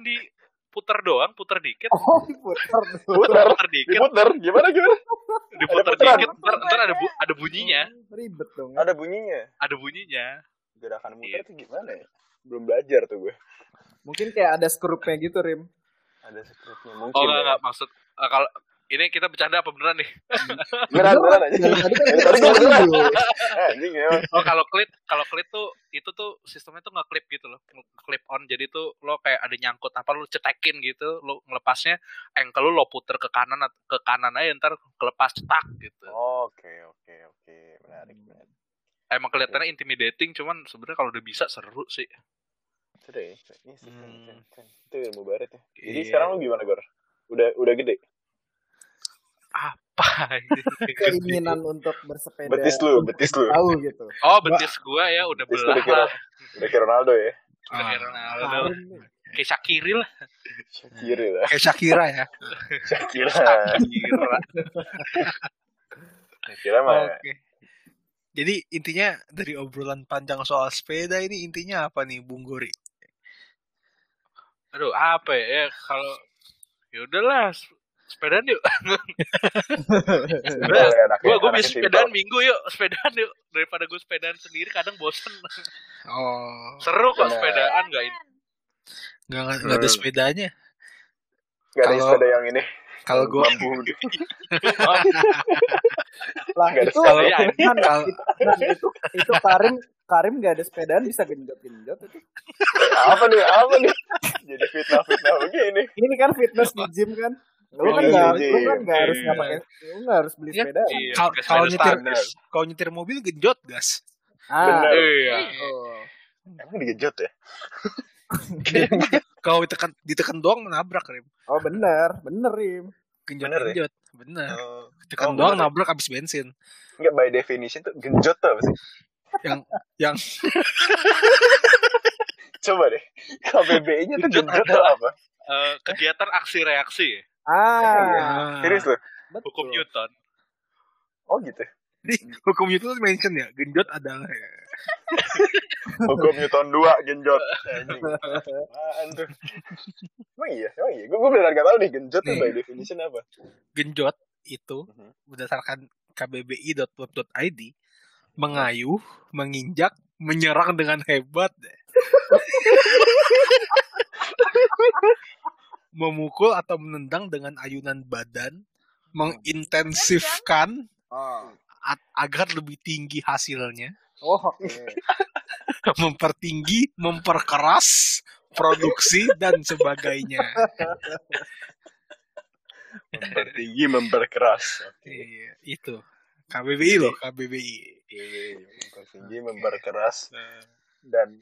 diputer doang, puter dikit. Oh, putar dulu. Putar. Puter dikit, Diputer. Gimana gimana? diputer dikit, ntar, ntar ada bu- ada bunyinya, Oh, Ribet dong. Ada bunyinya. ada bunyinya. Gerakan muter tuh gimana ya? Belum belajar tuh gue. Mungkin kayak ada skrupnya gitu, Rim. Ada skrupnya mungkin. Oh enggak ya. enggak maksud eh, kalau ini kita bercanda apa beneran nih? (laughs) Beneran, beneran aja. Tadi kan kan beneran. Eh, Anjing ya. Oh kalau klik kalau klik tuh itu tuh sistemnya tuh nge-clip gitu loh, clip on. Jadi tuh lo kayak ada nyangkut apa lo cetekin gitu, lo ngelepasnya ankle lo lo puter ke kanan ke kanan aja ntar kelepas cetak gitu. Oke, oke, oke. Menarik, menarik. Emang kelihatannya intimidating, cuman sebenarnya kalau udah bisa seru sih. Sudah ya. Ini sih, keren, Hmm. Itu ilmu barat ya. Jadi Iya. sekarang lu gimana, Gor? Udah udah gede. Apa ini? (laughs) Keinginan untuk bersepeda. Betis lu, betis lu. Tahu gitu. Oh betis gua ya udah Betis belah kira, lah. udah kira Ronaldo ya. Udah kayak Ronaldo. Karim nih. Kayak Shakiri lah. Kiri lah. Kayak Shakira ya. Kira. (laughs) Shakira. Kira (laughs) mah Oke. Jadi intinya dari obrolan panjang soal sepeda ini intinya apa nih Bung Gori? Aduh apa ya? Ya, kalau ya udahlah sepedaan yuk. Gua anaknya bisa sepedaan minggu yuk, sepedaan yuk. Daripada gue sepedaan sendiri kadang bosen. Oh, Seru kok sepedaan nggak ini. nggak nggak nggak ada sepedanya. Gak ada sepeda yang ini. Kalau gue mampu. (laughs) Lah itu sepeda. kan, Kalau- itu, itu itu Karim Karim gak ada sepedaan bisa genjot-genjot itu. apa nih? Apa nih? Jadi fitnah-fitnah begini. Ini kan fitness di gym kan. Lu kan iya, nggak, di lu kan nggak harus Iya. nggak pakai, lu nggak harus beli Iya. sepeda. Iya, kalau nyetir standar. kalau nyetir mobil genjot gas. Ah, Bener. Iya. oh. Emang digejot ya? (laughs) Kalau ditekan ditekan doang nabrak Rim. oh bener, bener Rim. Genjot Bener ya? genjot. Bener. Oh, Tekan Oh, doang bener ya? nabrak habis bensin. Enggak by definition tuh genjot tuh apa sih? Yang yang (laughs) Coba deh. KBBI-nya tuh Genjot genjot tuh apa? Eh, kegiatan aksi reaksi ya, Ah, Serius loh? hukum Newton. Oh gitu. Jadi hukum itu tuh mention ya, genjot adalah ya. (laughs) Hukum Newton 2 genjot. Anjing. Apaan tuh? Emang iya? Emang iya? Gue gue beneran gak tau nih genjot tuh Nih. by definition apa? genjot itu Mhm. berdasarkan kbbi.web.id mengayuh, menginjak, menyerang dengan hebat, (laughs) memukul atau menendang dengan ayunan badan, mengintensifkan Oh, a- agar lebih tinggi hasilnya, oh oke. (laughs) mempertinggi, memperkeras produksi dan sebagainya. Mempertinggi, memperkeras. Oke. Iya, itu. KBBI loh, KBBI. Mempertinggi, memperkeras dan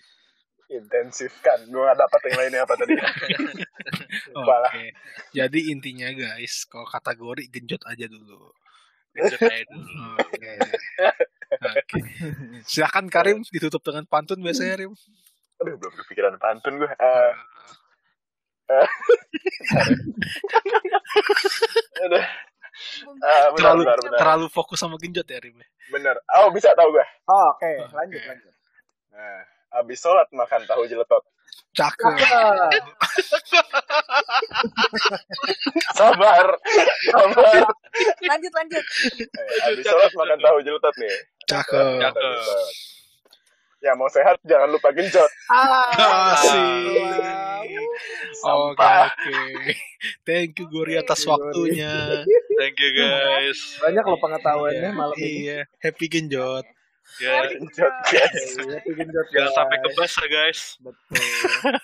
intensifkan. Gue gak dapat yang lainnya apa tadi. (laughs) Oke. Jadi intinya guys, kalau kategori genjot aja dulu. Genjot aja dulu. (laughs) Oke. Oke. Silakan Karim ditutup dengan pantun biasanya Rim. Aduh, belum kepikiran pantun gue. Eh, eh. (laughs) Aduh. Ah, benar, Terlalu benar, benar. terlalu fokus sama genjot ya Rim. Bener. Oh, bisa tahu gue. Oh, oke, lanjut lanjut. Nah, abis sholat makan tahu jeletot. Cakep. (laughs) Sabar. Sabar. Lanjut lanjut. Eh, abis sholat makan tahu jeletot nih. Cakep. Ya mau sehat jangan lupa genjot. Kasih. Oke oke. Thank you Gori atas Thank you, Gori. waktunya. Thank you guys. banyak loh pengetahuannya malam ini. Iya, happy genjot. Ya, guys. Jangan sampai guys. kebas ya guys. Betul.